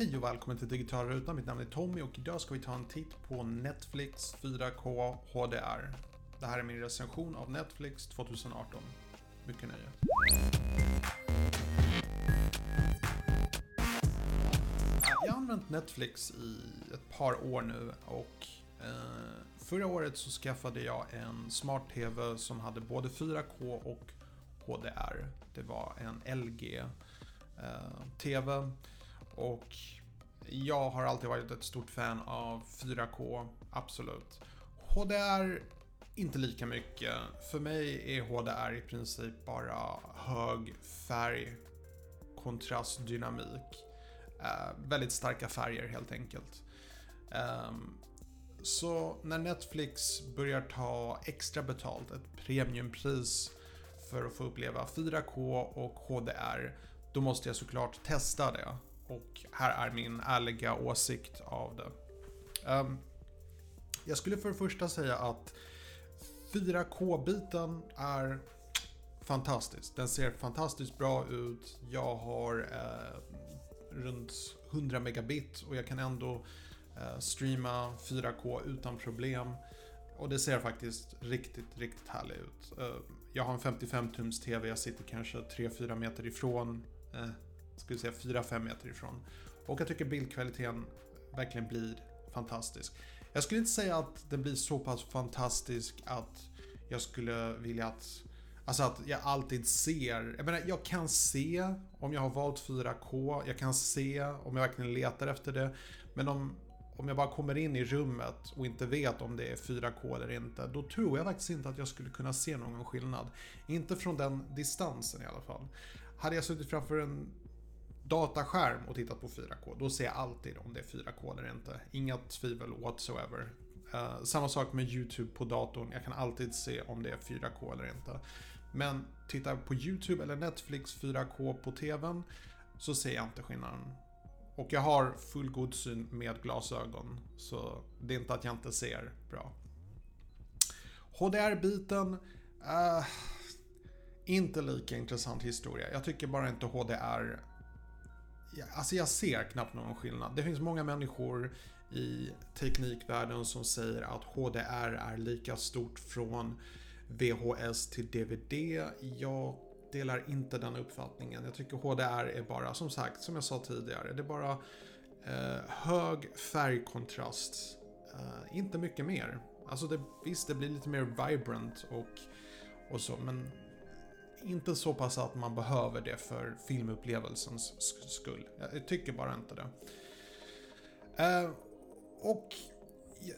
Hej och välkommen till Digitala Rutan. Mitt namn är Tommy och idag ska vi ta en titt på Netflix 4K HDR. Det här är min recension av Netflix 2018. Mycket nöje. Jag har använt Netflix i ett par år nu och eh, förra året så skaffade jag en smart TV som hade både 4K och HDR. Det var en LG eh, TV och jag har alltid varit ett stort fan av 4K, absolut. HDR, inte lika mycket. För mig är HDR i princip bara hög färg, kontrast, dynamik. Eh, väldigt starka färger helt enkelt. Eh, så när Netflix börjar ta extra betalt, ett premiumpris för att få uppleva 4K och HDR, då måste jag såklart testa det. Och här är min ärliga åsikt av det. Um, jag skulle för det första säga att 4K-biten är fantastisk. Den ser fantastiskt bra ut. Jag har eh, runt 100 megabit och jag kan ändå eh, streama 4K utan problem. Och det ser faktiskt riktigt, riktigt härligt ut. Eh, jag har en 55 tums TV, jag sitter kanske 3-4 meter ifrån. Eh, skulle säga 4-5 meter ifrån. Och jag tycker bildkvaliteten verkligen blir fantastisk. Jag skulle inte säga att den blir så pass fantastisk att jag skulle vilja att Alltså att jag alltid ser, jag menar jag kan se om jag har valt 4K, jag kan se om jag verkligen letar efter det. Men om, om jag bara kommer in i rummet och inte vet om det är 4K eller inte, då tror jag faktiskt inte att jag skulle kunna se någon skillnad. Inte från den distansen i alla fall. Hade jag suttit framför en dataskärm och tittat på 4K, då ser jag alltid om det är 4K eller inte. Inga tvivel whatsoever. Uh, samma sak med YouTube på datorn, jag kan alltid se om det är 4K eller inte. Men tittar jag på YouTube eller Netflix 4K på TVn så ser jag inte skillnaden. Och jag har fullgod syn med glasögon, så det är inte att jag inte ser bra. HDR-biten, uh, eh, inte lika intressant historia. Jag tycker bara inte HDR Alltså jag ser knappt någon skillnad. Det finns många människor i teknikvärlden som säger att HDR är lika stort från VHS till DVD. Jag delar inte den uppfattningen. Jag tycker HDR är bara, som sagt, som jag sa tidigare, det är bara eh, hög färgkontrast. Eh, inte mycket mer. Alltså det, visst, det blir lite mer vibrant och, och så, men inte så pass att man behöver det för filmupplevelsens skull. Jag tycker bara inte det. Eh, och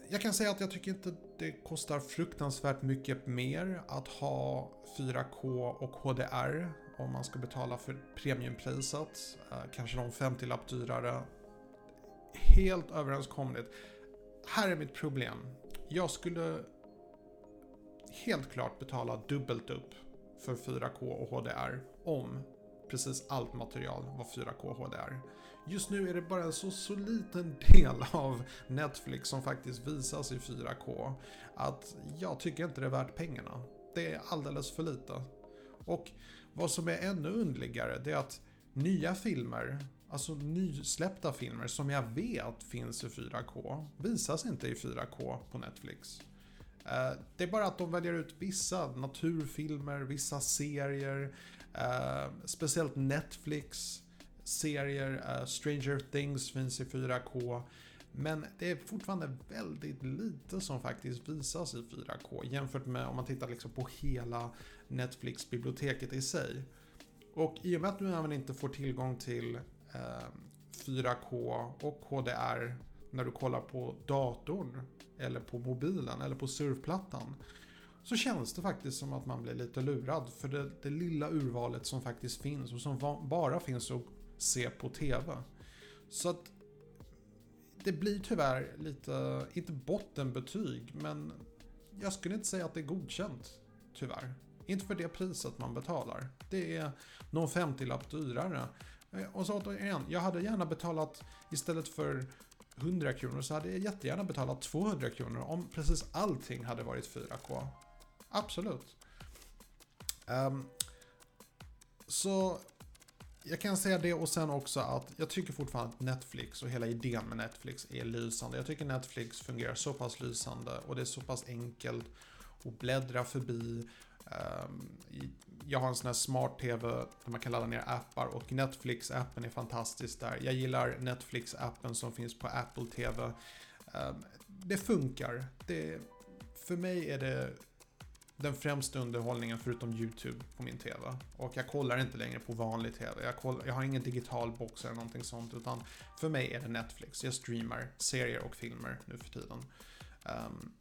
jag kan säga att jag tycker inte det kostar fruktansvärt mycket mer att ha 4K och HDR om man ska betala för premiumpriset. Eh, kanske någon 50-lapp dyrare. Helt överenskomligt. Här är mitt problem. Jag skulle helt klart betala dubbelt upp för 4K och HDR om precis allt material var 4K och HDR. Just nu är det bara en så, så liten del av Netflix som faktiskt visas i 4K att jag tycker inte det är värt pengarna. Det är alldeles för lite. Och vad som är ännu undligare det är att nya filmer, alltså nysläppta filmer som jag vet finns i 4K, visas inte i 4K på Netflix. Eh, det är bara att de väljer ut vissa naturfilmer, vissa serier, eh, speciellt Netflix serier, eh, Stranger Things finns i 4K. Men det är fortfarande väldigt lite som faktiskt visas i 4K jämfört med om man tittar liksom på hela Netflix-biblioteket i sig. Och i och med att du även inte får tillgång till eh, 4K och HDR när du kollar på datorn eller på mobilen eller på surfplattan så känns det faktiskt som att man blir lite lurad för det, det lilla urvalet som faktiskt finns och som bara finns att se på TV. Så att det blir tyvärr lite, inte bottenbetyg, men jag skulle inte säga att det är godkänt. Tyvärr. Inte för det priset man betalar. Det är någon 50-lapp dyrare. Eh, och så återigen, jag hade gärna betalat istället för 100 kronor så hade jag jättegärna betalat 200 kronor om precis allting hade varit 4K. Absolut. Um, så jag kan säga det och sen också att jag tycker fortfarande att Netflix och hela idén med Netflix är lysande. Jag tycker Netflix fungerar så pass lysande och det är så pass enkelt att bläddra förbi. Ehm, jag har en sån här smart-tv där man kan ladda ner appar och Netflix-appen är fantastisk där. Jag gillar Netflix-appen som finns på Apple TV. Ehm, det funkar. Det, för mig är det den främsta underhållningen förutom YouTube på min TV. Och jag kollar inte längre på vanlig TV. Jag, kollar, jag har ingen digital box eller någonting sånt. Utan för mig är det Netflix. Jag streamar serier och filmer nu för tiden. Um,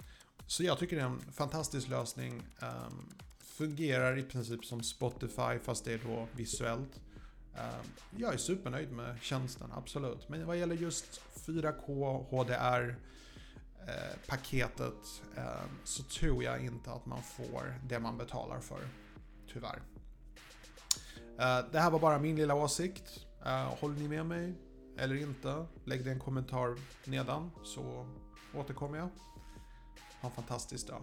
så jag tycker det är en fantastisk lösning. Um, fungerar i princip som Spotify fast det är då visuellt. Ehm, jag är supernöjd med tjänsten, absolut. Men vad gäller just 4K, HDR-paketet eh, ehm, så tror jag inte att man får det man betalar för. Tyvärr. Eh, det här var bara min lilla åsikt. Eh, håller ni med mig eller inte? Lägg det en kommentar nedan så återkommer jag. Ha en fantastisk dag.